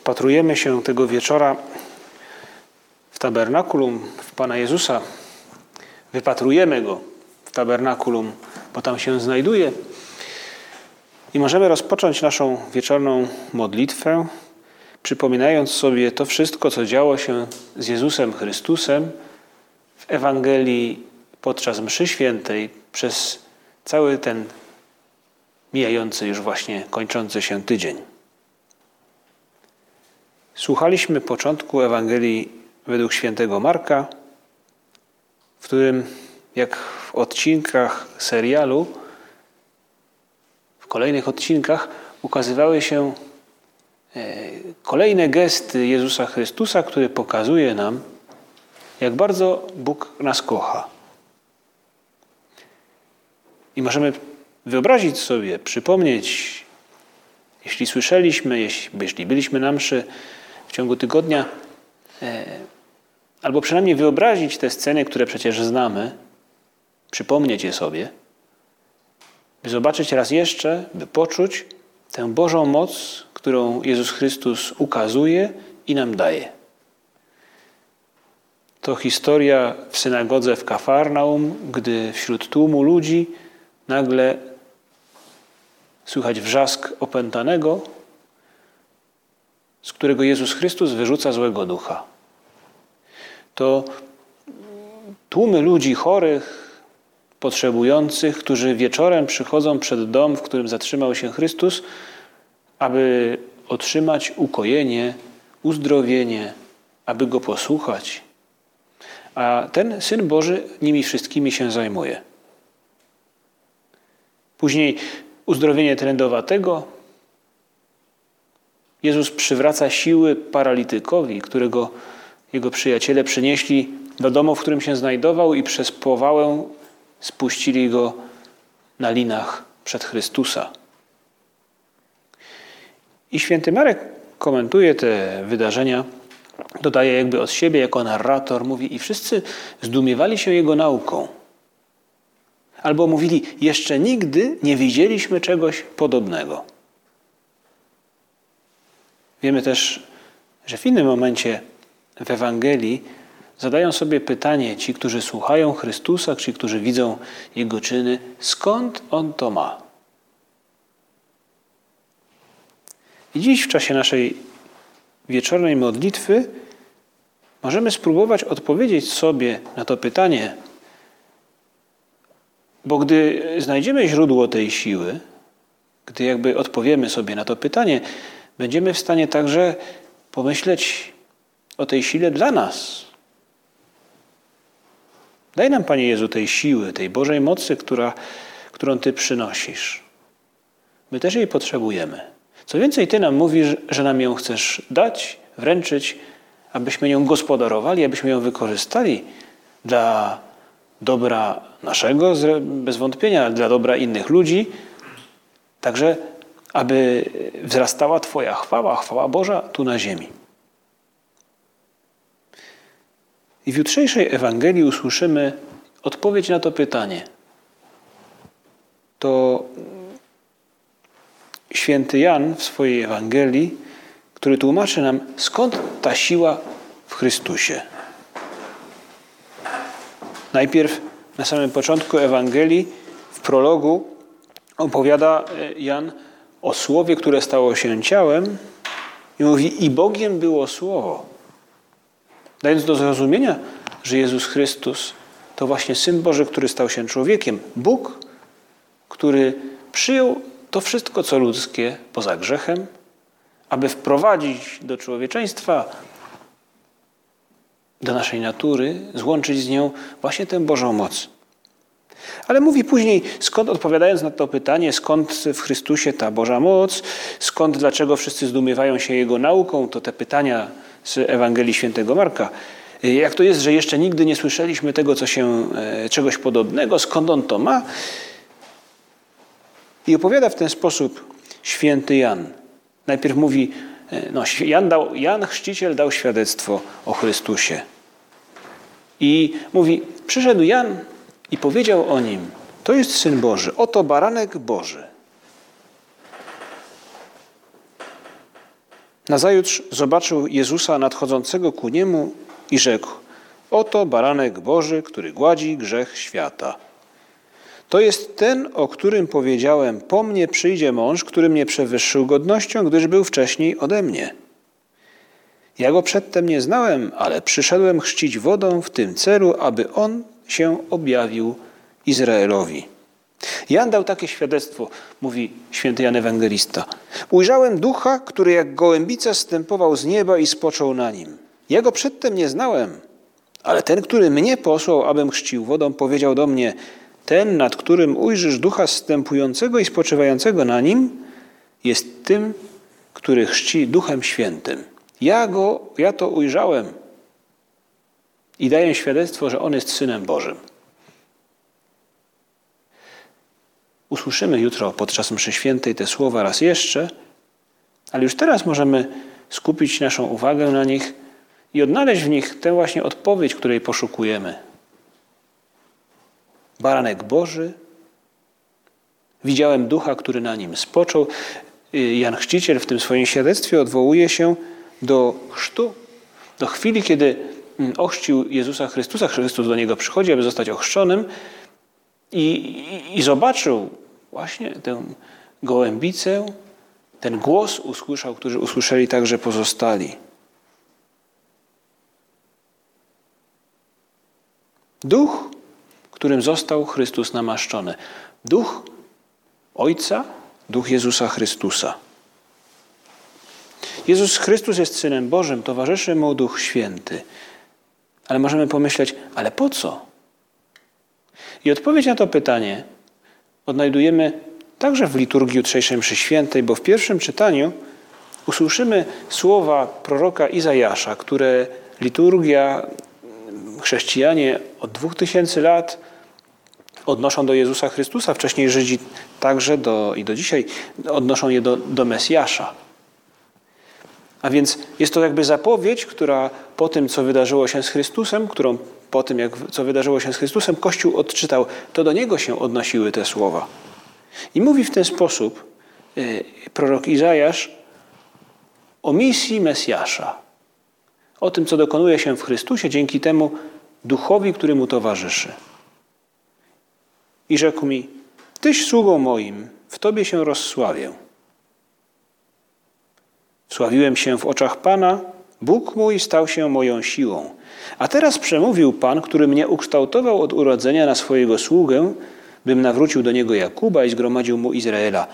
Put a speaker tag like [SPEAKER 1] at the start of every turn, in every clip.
[SPEAKER 1] Wpatrujemy się tego wieczora w tabernakulum, w Pana Jezusa. Wypatrujemy Go w tabernakulum, bo tam się znajduje. I możemy rozpocząć naszą wieczorną modlitwę, przypominając sobie to wszystko, co działo się z Jezusem Chrystusem w Ewangelii podczas mszy świętej przez cały ten mijający już właśnie kończący się tydzień. Słuchaliśmy początku Ewangelii według świętego Marka, w którym, jak w odcinkach serialu, w kolejnych odcinkach ukazywały się e, kolejne gesty Jezusa Chrystusa, który pokazuje nam, jak bardzo Bóg nas kocha. I możemy wyobrazić sobie, przypomnieć, jeśli słyszeliśmy, jeśli byliśmy na mszy, w ciągu tygodnia, e, albo przynajmniej wyobrazić te sceny, które przecież znamy, przypomnieć je sobie, by zobaczyć raz jeszcze, by poczuć tę Bożą moc, którą Jezus Chrystus ukazuje i nam daje. To historia w synagodze w Kafarnaum, gdy wśród tłumu ludzi nagle słychać wrzask opętanego, z którego Jezus Chrystus wyrzuca złego ducha. To tłumy ludzi chorych, potrzebujących, którzy wieczorem przychodzą przed dom, w którym zatrzymał się Chrystus, aby otrzymać ukojenie, uzdrowienie, aby go posłuchać. A ten Syn Boży nimi wszystkimi się zajmuje. Później uzdrowienie trędowatego, Jezus przywraca siły paralitykowi, którego jego przyjaciele przynieśli do domu, w którym się znajdował i przez powałę spuścili go na linach przed Chrystusa. I święty Marek komentuje te wydarzenia, dodaje jakby od siebie jako narrator, mówi i wszyscy zdumiewali się jego nauką. Albo mówili, jeszcze nigdy nie widzieliśmy czegoś podobnego. Wiemy też, że w innym momencie w Ewangelii zadają sobie pytanie ci, którzy słuchają Chrystusa, ci, którzy widzą Jego czyny, skąd On to ma? I dziś w czasie naszej wieczornej modlitwy możemy spróbować odpowiedzieć sobie na to pytanie, bo gdy znajdziemy źródło tej siły, gdy jakby odpowiemy sobie na to pytanie, będziemy w stanie także pomyśleć o tej sile dla nas. Daj nam, Panie Jezu, tej siły, tej Bożej mocy, która, którą Ty przynosisz. My też jej potrzebujemy. Co więcej, Ty nam mówisz, że nam ją chcesz dać, wręczyć, abyśmy ją gospodarowali, abyśmy ją wykorzystali dla dobra naszego, bez wątpienia, dla dobra innych ludzi, także aby wzrastała Twoja chwała, chwała Boża tu na ziemi. I w jutrzejszej Ewangelii usłyszymy odpowiedź na to pytanie. To święty Jan w swojej Ewangelii, który tłumaczy nam, skąd ta siła w Chrystusie. Najpierw na samym początku Ewangelii, w prologu, opowiada Jan o Słowie, które stało się ciałem i mówi, i Bogiem było Słowo. Dając do zrozumienia, że Jezus Chrystus to właśnie Syn Boży, który stał się człowiekiem. Bóg, który przyjął to wszystko, co ludzkie poza grzechem, aby wprowadzić do człowieczeństwa, do naszej natury, złączyć z nią właśnie tę Bożą moc. Ale mówi później, skąd odpowiadając na to pytanie, skąd w Chrystusie ta Boża moc, skąd, dlaczego wszyscy zdumiewają się Jego nauką, to te pytania z Ewangelii Świętego Marka. Jak to jest, że jeszcze nigdy nie słyszeliśmy tego, co się, e, czegoś podobnego, skąd on to ma? I opowiada w ten sposób święty Jan. Najpierw mówi, e, no, Jan, dał, Jan Chrzciciel dał świadectwo o Chrystusie. I mówi, przyszedł Jan i powiedział o nim, to jest Syn Boży, oto baranek Boży. Nazajutrz zobaczył Jezusa nadchodzącego ku niemu i rzekł, oto baranek Boży, który gładzi grzech świata. To jest ten, o którym powiedziałem: Po mnie przyjdzie mąż, który mnie przewyższył godnością, gdyż był wcześniej ode mnie. Ja go przedtem nie znałem, ale przyszedłem chrzcić wodą w tym celu, aby on się objawił Izraelowi. Jan dał takie świadectwo, mówi święty Jan Ewangelista. Ujrzałem ducha, który jak gołębica stępował z nieba i spoczął na nim. Ja go przedtem nie znałem, ale ten, który mnie posłał, abym chrzcił wodą, powiedział do mnie: ten, nad którym ujrzysz ducha zstępującego i spoczywającego na nim, jest tym, który chrzci Duchem Świętym. Ja go, ja to ujrzałem i daję świadectwo, że on jest Synem Bożym. Usłyszymy jutro podczas mszy świętej te słowa raz jeszcze, ale już teraz możemy skupić naszą uwagę na nich i odnaleźć w nich tę właśnie odpowiedź, której poszukujemy baranek Boży. Widziałem ducha, który na nim spoczął. Jan Chrzciciel w tym swoim świadectwie odwołuje się do chrztu, do chwili, kiedy ochrzcił Jezusa Chrystusa. Chrystus do niego przychodzi, aby zostać ochrzczonym i, i, i zobaczył właśnie tę gołębicę, ten głos usłyszał, który usłyszeli także pozostali. Duch którym został Chrystus namaszczony. Duch Ojca, duch Jezusa Chrystusa. Jezus Chrystus jest Synem Bożym, towarzyszy Mu Duch Święty. Ale możemy pomyśleć, ale po co? I odpowiedź na to pytanie odnajdujemy także w liturgii jutrzejszej mszy świętej, bo w pierwszym czytaniu usłyszymy słowa proroka Izajasza, które liturgia, chrześcijanie od dwóch tysięcy lat odnoszą do Jezusa Chrystusa. Wcześniej Żydzi także do, i do dzisiaj odnoszą je do, do Mesjasza. A więc jest to jakby zapowiedź, która po tym, co wydarzyło się z Chrystusem, którą po tym, jak, co wydarzyło się z Chrystusem, Kościół odczytał, to do niego się odnosiły te słowa. I mówi w ten sposób yy, prorok Izajasz o misji Mesjasza, o tym, co dokonuje się w Chrystusie dzięki temu duchowi, który mu towarzyszy. I rzekł mi: Tyś sługą moim, w tobie się rozsławię. Sławiłem się w oczach Pana, Bóg mój stał się moją siłą. A teraz przemówił Pan, który mnie ukształtował od urodzenia na swojego sługę, bym nawrócił do niego Jakuba i zgromadził mu Izraela.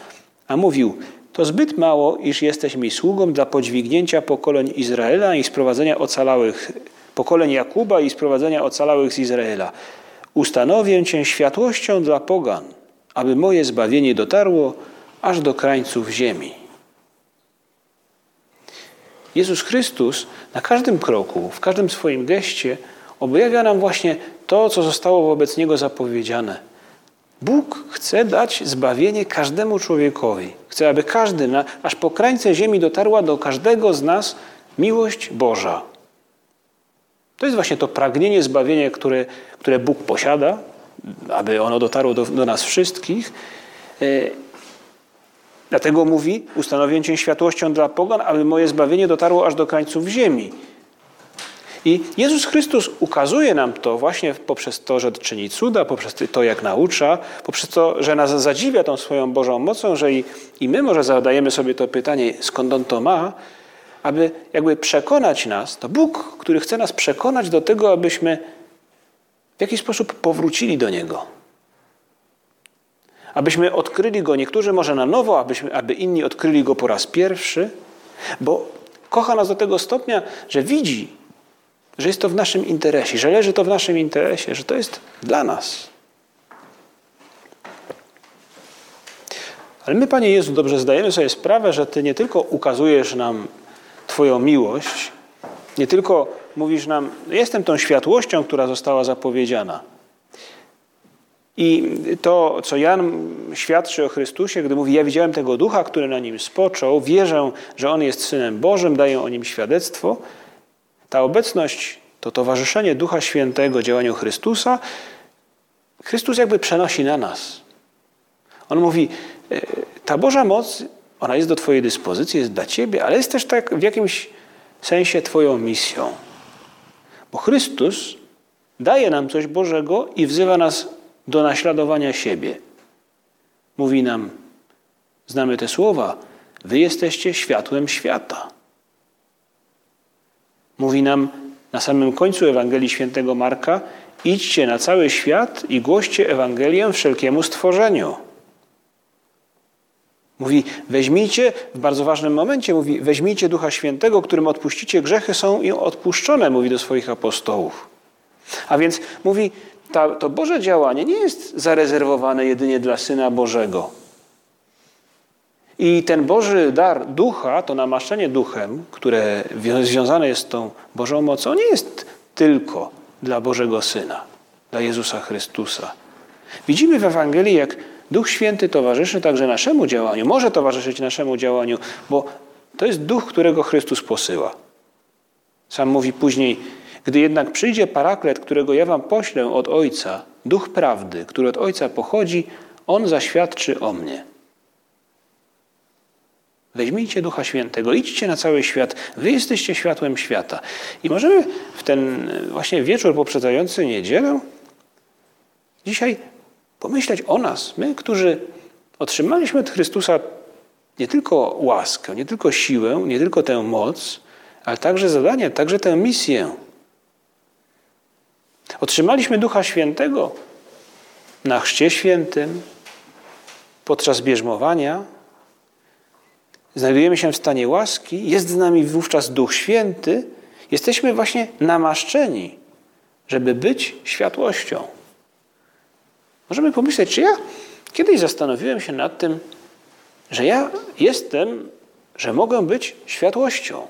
[SPEAKER 1] A mówił: To zbyt mało, iż jesteś mi sługą dla podźwignięcia pokoleń Izraela i sprowadzenia ocalałych, pokoleń Jakuba i sprowadzenia ocalałych z Izraela. Ustanowię Cię światłością dla pogan, aby moje zbawienie dotarło aż do krańców ziemi. Jezus Chrystus na każdym kroku, w każdym swoim geście objawia nam właśnie to, co zostało wobec Niego zapowiedziane. Bóg chce dać zbawienie każdemu człowiekowi. Chce, aby każdy, aż po krańce ziemi dotarła do każdego z nas miłość Boża. To jest właśnie to pragnienie zbawienia, które, które Bóg posiada, aby ono dotarło do, do nas wszystkich. Dlatego mówi, ustanowię Cię światłością dla pogan, aby moje zbawienie dotarło aż do krańców ziemi. I Jezus Chrystus ukazuje nam to właśnie poprzez to, że czyni cuda, poprzez to, jak naucza, poprzez to, że nas zadziwia tą swoją Bożą mocą, że i, i my może zadajemy sobie to pytanie, skąd On to ma, aby jakby przekonać nas, to Bóg, który chce nas przekonać do tego, abyśmy w jakiś sposób powrócili do Niego abyśmy odkryli go niektórzy może na nowo, abyśmy, aby inni odkryli go po raz pierwszy, bo kocha nas do tego stopnia, że widzi, że jest to w naszym interesie, że leży to w naszym interesie, że to jest dla nas. Ale my, Panie Jezu, dobrze zdajemy sobie sprawę, że Ty nie tylko ukazujesz nam Twoją miłość, nie tylko mówisz nam, no, jestem tą światłością, która została zapowiedziana i to, co Jan świadczy o Chrystusie, gdy mówi: Ja widziałem tego ducha, który na nim spoczął, wierzę, że on jest synem Bożym, daję o nim świadectwo. Ta obecność, to towarzyszenie Ducha Świętego działaniu Chrystusa, Chrystus jakby przenosi na nas. On mówi: e, Ta Boża moc, ona jest do Twojej dyspozycji, jest dla Ciebie, ale jest też tak w jakimś sensie Twoją misją. Bo Chrystus daje nam coś Bożego i wzywa nas do naśladowania siebie. Mówi nam, znamy te słowa, wy jesteście światłem świata. Mówi nam na samym końcu Ewangelii Świętego Marka, idźcie na cały świat i głoście Ewangelię wszelkiemu stworzeniu. Mówi, weźmijcie, w bardzo ważnym momencie mówi, weźmijcie Ducha Świętego, którym odpuścicie grzechy, są im odpuszczone, mówi do swoich apostołów. A więc mówi, ta, to Boże działanie nie jest zarezerwowane jedynie dla Syna Bożego. I ten Boży dar ducha, to namaszczenie duchem, które związane jest z tą Bożą mocą, nie jest tylko dla Bożego Syna, dla Jezusa Chrystusa. Widzimy w Ewangelii, jak Duch Święty towarzyszy także naszemu działaniu, może towarzyszyć naszemu działaniu, bo to jest duch, którego Chrystus posyła. Sam mówi później, gdy jednak przyjdzie paraklet, którego ja wam poślę od Ojca, duch prawdy, który od Ojca pochodzi, on zaświadczy o mnie. Weźmijcie Ducha Świętego, idźcie na cały świat. Wy jesteście światłem świata. I możemy w ten właśnie wieczór poprzedzający niedzielę dzisiaj pomyśleć o nas, my, którzy otrzymaliśmy od Chrystusa nie tylko łaskę, nie tylko siłę, nie tylko tę moc, ale także zadanie, także tę misję. Otrzymaliśmy Ducha Świętego na Chrzcie Świętym, podczas bierzmowania. Znajdujemy się w stanie łaski, jest z nami wówczas Duch Święty. Jesteśmy właśnie namaszczeni, żeby być światłością. Możemy pomyśleć, czy ja kiedyś zastanowiłem się nad tym, że ja jestem, że mogę być światłością.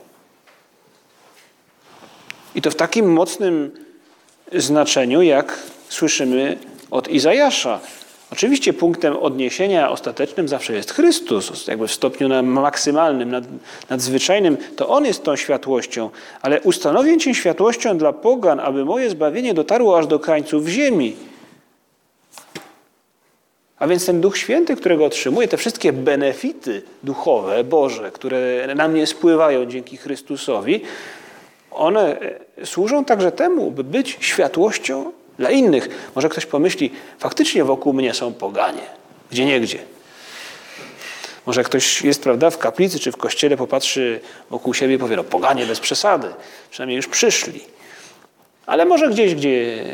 [SPEAKER 1] I to w takim mocnym znaczeniu, jak słyszymy od Izajasza. Oczywiście punktem odniesienia ostatecznym zawsze jest Chrystus, jakby w stopniu maksymalnym, nad, nadzwyczajnym, to On jest tą światłością, ale ustanowię Cię światłością dla pogan, aby moje zbawienie dotarło aż do krańców ziemi. A więc ten Duch Święty, którego otrzymuję, te wszystkie benefity duchowe, Boże, które na mnie spływają dzięki Chrystusowi, one służą także temu, by być światłością dla innych. Może ktoś pomyśli, faktycznie wokół mnie są poganie, gdzie niegdzie. Może ktoś jest, prawda, w kaplicy czy w kościele, popatrzy wokół siebie i powie, no poganie bez przesady, przynajmniej już przyszli. Ale może gdzieś, gdzie,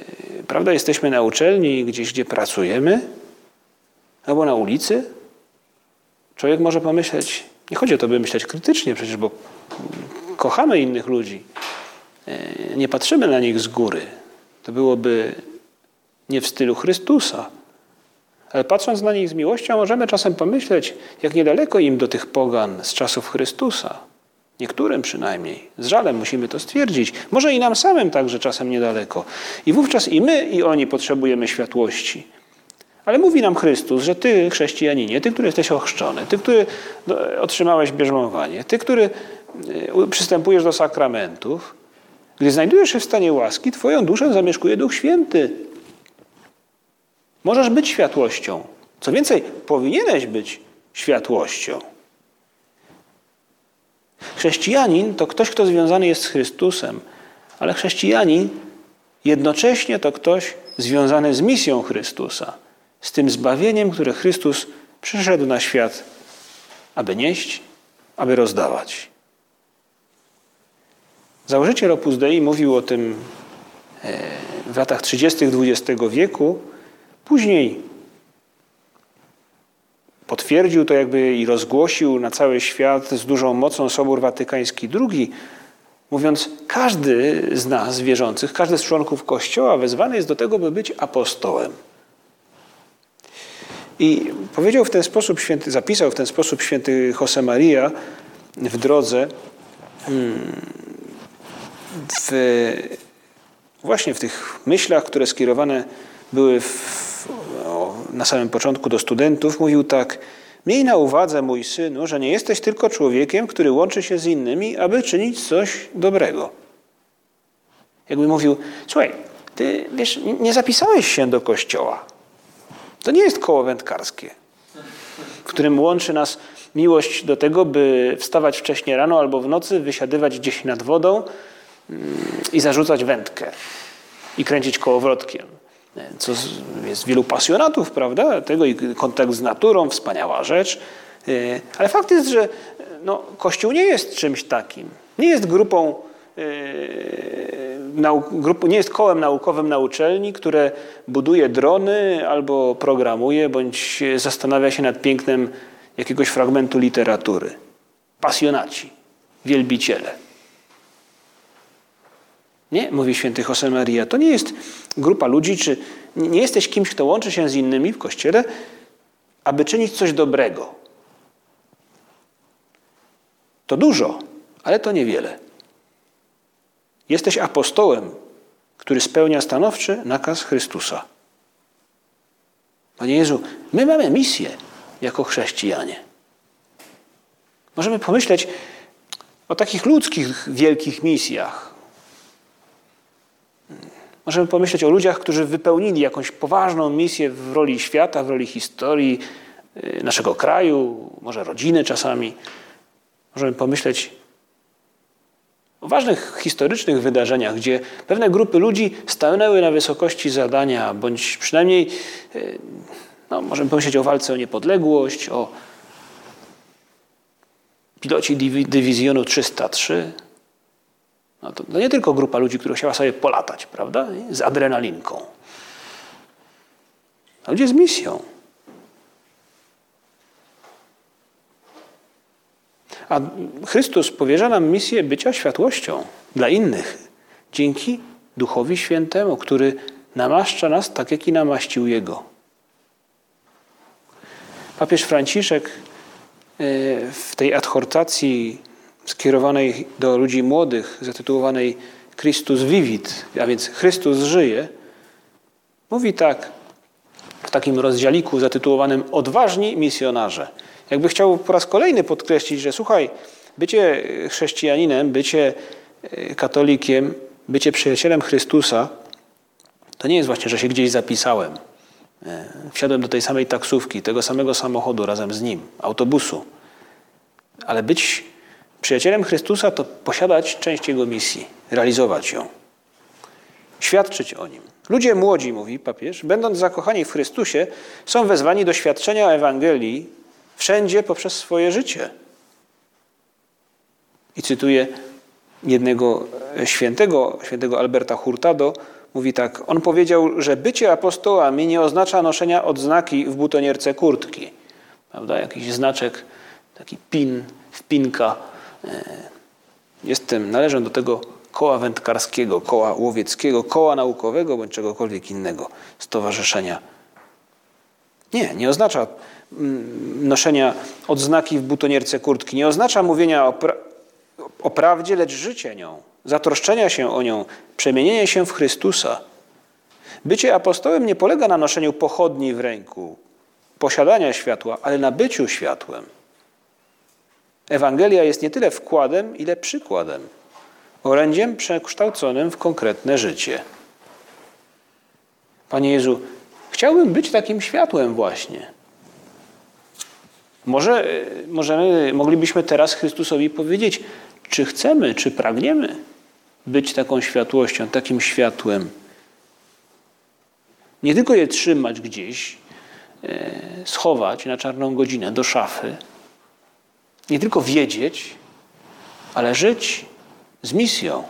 [SPEAKER 1] prawda, jesteśmy na uczelni, gdzieś, gdzie pracujemy, albo na ulicy, człowiek może pomyśleć, nie chodzi o to, by myśleć krytycznie przecież, bo kochamy innych ludzi, E, nie patrzymy na nich z góry. To byłoby nie w stylu Chrystusa. Ale patrząc na nich z miłością, możemy czasem pomyśleć, jak niedaleko im do tych pogan z czasów Chrystusa. Niektórym przynajmniej. Z żalem musimy to stwierdzić. Może i nam samym także czasem niedaleko. I wówczas i my, i oni potrzebujemy światłości. Ale mówi nam Chrystus, że ty, chrześcijaninie, ty, który jesteś ochrzczony, ty, który otrzymałeś bierzmowanie, ty, który przystępujesz do sakramentów, gdy znajdujesz się w stanie łaski, Twoją duszę zamieszkuje Duch Święty. Możesz być światłością. Co więcej, powinieneś być światłością. Chrześcijanin to ktoś, kto związany jest z Chrystusem, ale chrześcijanin jednocześnie to ktoś związany z misją Chrystusa, z tym zbawieniem, które Chrystus przyszedł na świat, aby nieść, aby rozdawać. Założyciel Opus Dei mówił o tym e, w latach 30. XX wieku. Później potwierdził to jakby i rozgłosił na cały świat z dużą mocą Sobór Watykański II, mówiąc, każdy z nas wierzących, każdy z członków Kościoła wezwany jest do tego, by być apostołem. I powiedział w ten sposób święty, zapisał w ten sposób święty Josemaria w drodze hmm, w, właśnie w tych myślach, które skierowane były w, na samym początku do studentów, mówił tak: Miej na uwadze, mój synu, że nie jesteś tylko człowiekiem, który łączy się z innymi, aby czynić coś dobrego. Jakby mówił: Słuchaj, ty wiesz, nie zapisałeś się do kościoła. To nie jest koło wędkarskie, w którym łączy nas miłość do tego, by wstawać wcześnie rano albo w nocy, wysiadywać gdzieś nad wodą i zarzucać wędkę i kręcić kołowrotkiem. Co jest wielu pasjonatów, prawda? Tego i kontakt z naturą, wspaniała rzecz. E, ale fakt jest, że no, Kościół nie jest czymś takim. Nie jest grupą Yy, nie jest kołem naukowym na uczelni, które buduje drony albo programuje, bądź zastanawia się nad pięknem jakiegoś fragmentu literatury. Pasjonaci, wielbiciele. Nie, mówi święty Josemaria, to nie jest grupa ludzi, czy nie jesteś kimś, kto łączy się z innymi w kościele, aby czynić coś dobrego. To dużo, ale to niewiele. Jesteś apostołem, który spełnia stanowczy nakaz Chrystusa. Panie Jezu, my mamy misję jako chrześcijanie. Możemy pomyśleć o takich ludzkich wielkich misjach. Możemy pomyśleć o ludziach, którzy wypełnili jakąś poważną misję w roli świata, w roli historii y, naszego kraju, może rodziny czasami. Możemy pomyśleć o ważnych historycznych wydarzeniach, gdzie pewne grupy ludzi stanęły na wysokości zadania, bądź przynajmniej e, no, możemy pomyśleć o walce o niepodległość, o piloci dywizjonu 303. No to, to nie tylko grupa ludzi, która chciała sobie polatać, prawda? Z adrenalinką. A ludzie z misją. A Chrystus powierza nam misję bycia światłością dla innych dzięki Duchowi Świętemu, który namaszcza nas tak, jak i namaścił Jego. Papież Franciszek e, w tej adhortacji skierowanej do ludzi młodych, zatytułowanej Christus vivit, a więc Chrystus żyje, mówi tak w takim rozdzialiku zatytułowanym Odważni misjonarze – jakby chciał po raz kolejny podkreślić, że słuchaj, bycie chrześcijaninem, bycie e, katolikiem, bycie przyjacielem Chrystusa, to nie jest właśnie, że się gdzieś zapisałem. E, wsiadłem do tej samej taksówki, tego samego samochodu razem z nim, autobusu. Ale być przyjacielem Chrystusa to posiadać część Jego misji, realizować ją, świadczyć o Nim. Ludzie młodzi, mówi papież, będąc zakochani w Chrystusie, są wezwani do świadczenia Ewangelii Wszędzie poprzez swoje życie. I cytuję jednego świętego, świętego Alberta Hurtado, mówi tak, on powiedział, że bycie apostołami nie oznacza noszenia odznaki w butonierce kurtki. Prawda? Jakiś znaczek, taki pin, wpinka. E, jestem, należę do tego koła wędkarskiego, koła łowieckiego, koła naukowego bądź czegokolwiek innego stowarzyszenia. Nie, nie oznacza Mm, noszenia odznaki w butonierce kurtki nie oznacza mówienia o, pra o prawdzie, lecz życie nią, zatroszczenia się o nią, przemienienia się w Chrystusa. Bycie apostołem nie polega na noszeniu pochodni w ręku, posiadania światła, ale na byciu światłem. Ewangelia jest nie tyle wkładem, ile przykładem, orędziem przekształconym w konkretne życie. Panie Jezu, chciałbym być takim światłem właśnie. Może możemy, moglibyśmy teraz Chrystusowi powiedzieć, czy chcemy, czy pragniemy być taką światłością, takim światłem. Nie tylko je trzymać gdzieś, e, schować na czarną godzinę do szafy, nie tylko wiedzieć, ale żyć z misją.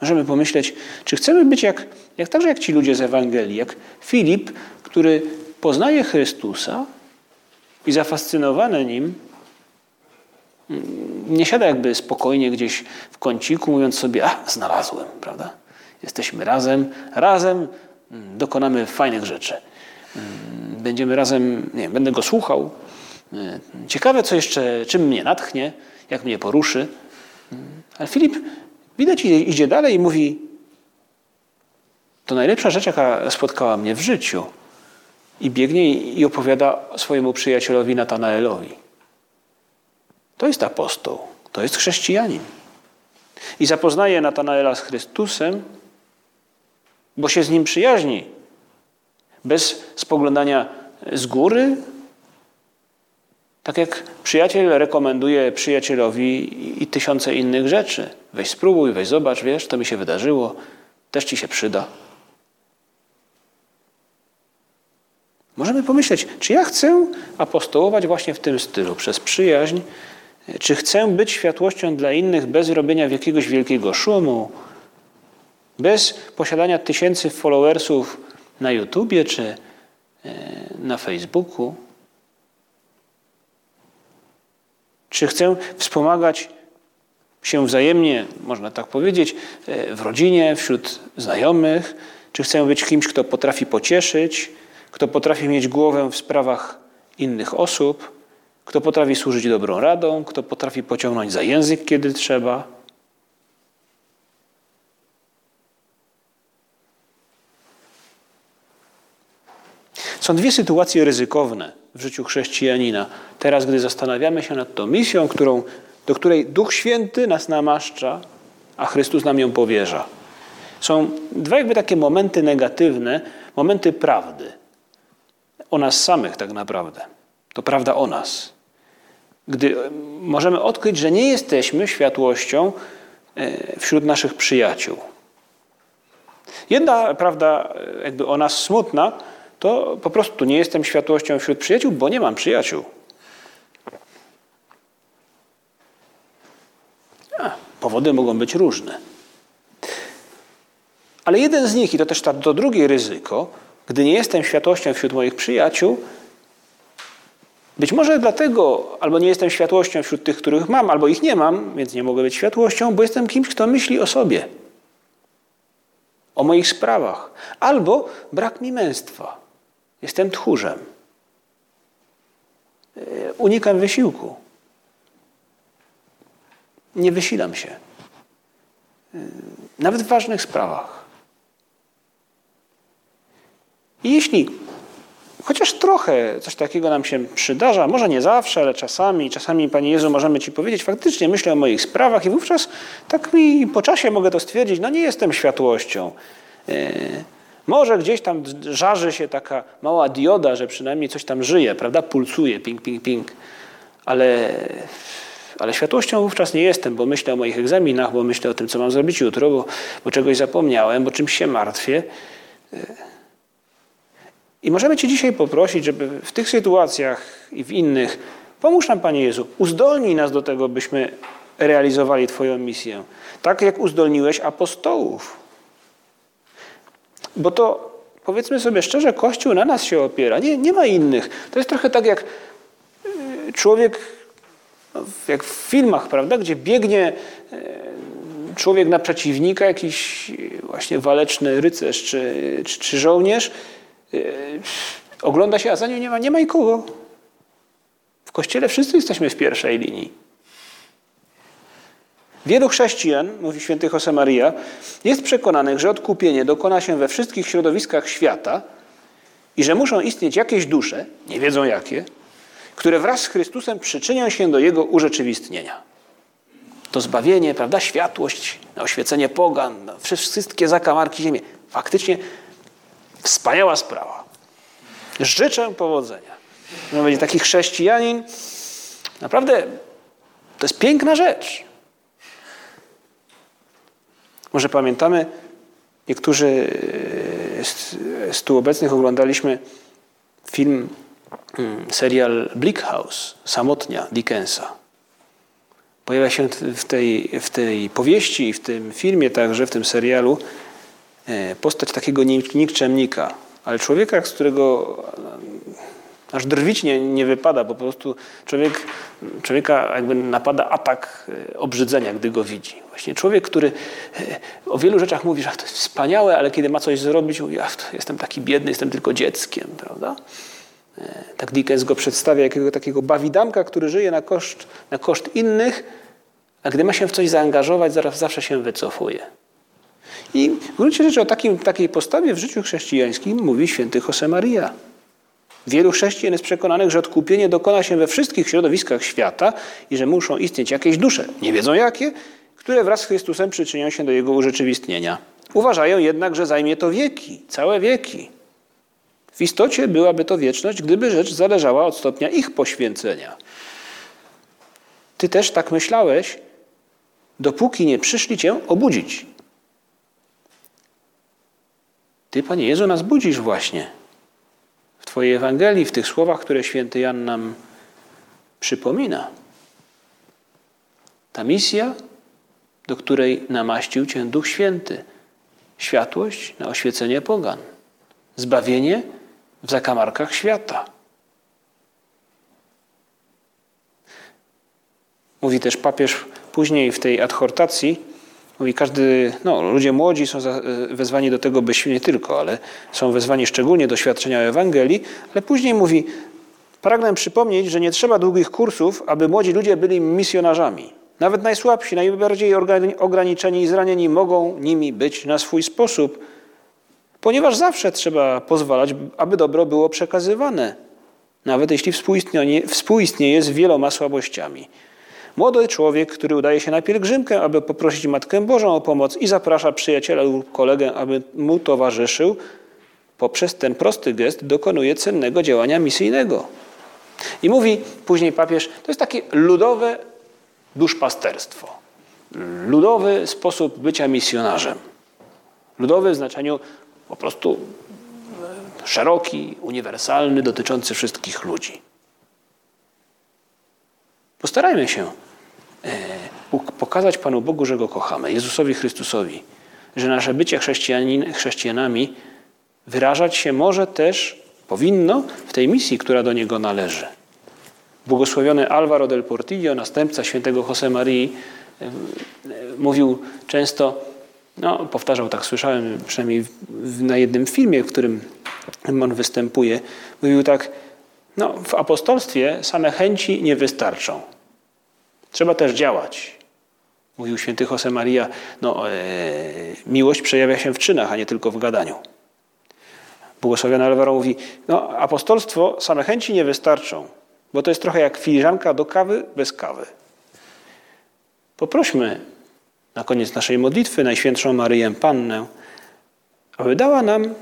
[SPEAKER 1] Możemy pomyśleć, czy chcemy być jak, jak także jak ci ludzie z Ewangelii, jak Filip, który poznaje Chrystusa i zafascynowany nim, mm, nie siada jakby spokojnie gdzieś w kąciku, mówiąc sobie, a znalazłem, prawda? Jesteśmy razem, razem mm, dokonamy fajnych rzeczy. Będziemy razem, nie wiem, będę go słuchał. Ciekawe, co jeszcze, czym mnie natchnie, jak mnie poruszy. Ale Filip widać idzie dalej i mówi: To najlepsza rzecz, jaka spotkała mnie w życiu. I biegnie i opowiada swojemu przyjacielowi Natanaelowi. To jest apostoł, to jest chrześcijanin. I zapoznaje Natanaela z Chrystusem, bo się z nim przyjaźni. Bez spoglądania z góry, tak jak przyjaciel rekomenduje przyjacielowi i tysiące innych rzeczy. Weź spróbuj, weź zobacz, wiesz, to mi się wydarzyło, też ci się przyda. Możemy pomyśleć, czy ja chcę apostołować właśnie w tym stylu, przez przyjaźń, czy chcę być światłością dla innych bez robienia jakiegoś wielkiego szumu, bez posiadania tysięcy followersów na YouTubie czy e, na Facebooku? Czy chcę wspomagać się wzajemnie, można tak powiedzieć, e, w rodzinie, wśród znajomych? Czy chcę być kimś, kto potrafi pocieszyć, kto potrafi mieć głowę w sprawach innych osób, kto potrafi służyć dobrą radą, kto potrafi pociągnąć za język, kiedy trzeba? Są dwie sytuacje ryzykowne w życiu chrześcijanina. Teraz, gdy zastanawiamy się nad tą misją, którą, do której Duch Święty nas namaszcza, a Chrystus nam ją powierza. Są dwa jakby takie momenty negatywne, momenty prawdy. O nas samych tak naprawdę. To prawda o nas. Gdy możemy odkryć, że nie jesteśmy światłością e, wśród naszych przyjaciół. Jedna prawda, e, jakby o nas smutna, to po prostu nie jestem światłością wśród przyjaciół, bo nie mam przyjaciół. A, powody mogą być różne. Ale jeden z nich, i to też to drugie ryzyko, gdy nie jestem światłością wśród moich przyjaciół, być może dlatego, albo nie jestem światłością wśród tych, których mam, albo ich nie mam, więc nie mogę być światłością, bo jestem kimś, kto myśli o sobie, o moich sprawach, albo brak mi męstwa. Jestem tchórzem. E, unikam wysiłku. Nie wysilam się. E, nawet w ważnych sprawach. I jeśli chociaż trochę coś takiego nam się przydarza, może nie zawsze, ale czasami, czasami, Panie Jezu, możemy Ci powiedzieć, faktycznie myślę o moich sprawach i wówczas tak mi po czasie mogę to stwierdzić, no nie jestem światłością. Może gdzieś tam żarzy się taka mała dioda, że przynajmniej coś tam żyje, prawda? Pulsuje, ping, ping, ping. Ale, ale światłością wówczas nie jestem, bo myślę o moich egzaminach, bo myślę o tym, co mam zrobić jutro, bo, bo czegoś zapomniałem, bo czymś się martwię. I możemy Cię dzisiaj poprosić, żeby w tych sytuacjach i w innych pomóż nam, Panie Jezu, uzdolnij nas do tego, byśmy realizowali Twoją misję. Tak jak uzdolniłeś apostołów. Bo to, powiedzmy sobie szczerze, Kościół na nas się opiera. Nie, nie ma innych. To jest trochę tak jak y, człowiek, no, jak w filmach, prawda, gdzie biegnie y, człowiek na przeciwnika, jakiś właśnie waleczny rycerz czy, czy, czy żołnierz, ogląda się, a za nim nie ma, nie ma nikogo. W kościele wszyscy jesteśmy w pierwszej linii. Wielu chrześcijan, mówi święty Josemaria, jest przekonanych, że odkupienie dokona się we wszystkich środowiskach świata i że muszą istnieć jakieś dusze, nie wiedzą jakie, które wraz z Chrystusem przyczynią się do Jego urzeczywistnienia. To zbawienie, prawda, światłość, oświecenie pogan, wszystkie zakamarki ziemi. Faktycznie wspaniała sprawa. Życzę powodzenia. Będzie taki chrześcijanin, naprawdę to jest piękna rzecz. Może pamiętamy, niektórzy z tu obecnych oglądaliśmy film, mm, serial Bleak House, Samotnia Dickensa. Pojawia się w tej, w tej powieści i w tym filmie także, w tym serialu, e, postać takiego nikczemnika, ale człowieka, z którego Aż drwić nie, nie wypada, po prostu człowiek, człowieka jakby napada atak e, obrzydzenia, gdy go widzi. Właśnie człowiek, który e, o wielu rzeczach mówi, że to jest wspaniałe, ale kiedy ma coś zrobić, mówi, ach, jestem taki biedny, jestem tylko dzieckiem, prawda? E, tak Dickens go przedstawia jakiego takiego bawidamka, który żyje na koszt, na koszt innych, a gdy ma się w coś zaangażować, zaraz zawsze się wycofuje. I w gruncie rzeczy o takim, takiej postawie w życiu chrześcijańskim mówi święty Josemaria. Wielu chrześcijan jest przekonanych, że odkupienie dokona się we wszystkich środowiskach świata i że muszą istnieć jakieś dusze, nie wiedzą jakie, które wraz z Chrystusem przyczynią się do Jego urzeczywistnienia. Uważają jednak, że zajmie to wieki, całe wieki. W istocie byłaby to wieczność, gdyby rzecz zależała od stopnia ich poświęcenia. Ty też tak myślałeś, dopóki nie przyszli Cię obudzić. Ty, Panie Jezu, nas budzisz właśnie Twojej Ewangelii, w tych słowach, które święty Jan nam przypomina. Ta misja, do której namaścił Cię Duch Święty, światłość na oświecenie pogan, zbawienie w zakamarkach świata. Mówi też papież później w tej adhortacji, mówi każdy, no ludzie młodzi są e, wezwani do tego, by nie tylko, ale są wezwani szczególnie do świadczenia Ewangelii, ale później mówi, pragnę przypomnieć, że nie trzeba długich kursów, aby młodzi ludzie byli misjonarzami. Nawet najsłabsi, najbardziej ograniczeni i zranieni mogą nimi być na swój sposób, ponieważ zawsze trzeba pozwalać, aby dobro było przekazywane, nawet jeśli współistnieje, współistnieje z wieloma słabościami. Młody człowiek, który udaje się na pielgrzymkę, aby poprosić Matkę Bożą o pomoc i zaprasza przyjaciela lub kolegę, aby mu towarzyszył, poprzez ten prosty gest dokonuje cennego działania misyjnego. I mówi później papież, to jest takie ludowe duszpasterstwo. Ludowy sposób bycia misjonarzem. Ludowy w znaczeniu po prostu szeroki, uniwersalny, dotyczący wszystkich ludzi. Postarajmy się e, pokazać Panu Bogu, że Go kochamy, Jezusowi Chrystusowi, że nasze bycie chrześcijanami wyrażać się może też, powinno, w tej misji, która do Niego należy. Błogosławiony Álvaro del Portillo, następca świętego Jose Marii, e, mówił często, no, powtarzał tak, słyszałem przynajmniej na jednym filmie, w którym on występuje, mówił tak, no, w apostolstwie same chęci nie wystarczą. Trzeba też działać. Mówił święty Josemaria, no, e, miłość przejawia się w czynach, a nie tylko w gadaniu. Błogosławiony Alvaro mówi, no, apostolstwo same chęci nie wystarczą, bo to jest trochę jak filiżanka do kawy bez kawy. Poprośmy na koniec naszej modlitwy Najświętszą Maryję Pannę, aby dała nam,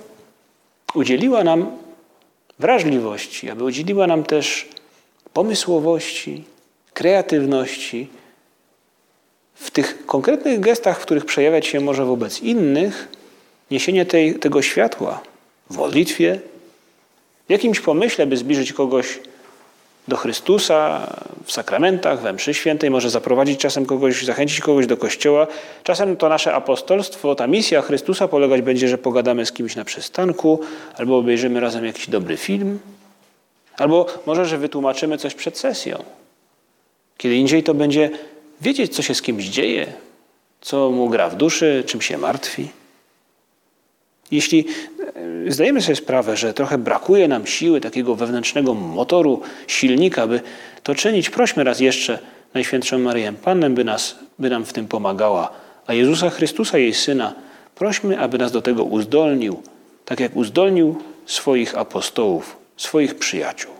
[SPEAKER 1] udzieliła nam wrażliwości, aby udzieliła nam też pomysłowości, kreatywności, w tych konkretnych gestach, w których przejawiać się może wobec innych, niesienie tej, tego światła w modlitwie, w jakimś pomyśle, by zbliżyć kogoś do Chrystusa, w sakramentach, we mszy świętej, może zaprowadzić czasem kogoś, zachęcić kogoś do kościoła. Czasem to nasze apostolstwo, ta misja Chrystusa polegać będzie, że pogadamy z kimś na przystanku, albo obejrzymy razem jakiś dobry film, albo może, że wytłumaczymy coś przed sesją. Kiedy indziej to będzie wiedzieć, co się z kimś dzieje, co mu gra w duszy, czym się martwi. Jeśli e, zdajemy sobie sprawę, że trochę brakuje nam siły, takiego wewnętrznego motoru, silnika, by to czynić, prośmy raz jeszcze Najświętszą Maryję Pannę, by, nas, by nam w tym pomagała, a Jezusa Chrystusa, jej Syna, prośmy, aby nas do tego uzdolnił, tak jak uzdolnił swoich apostołów, swoich przyjaciół.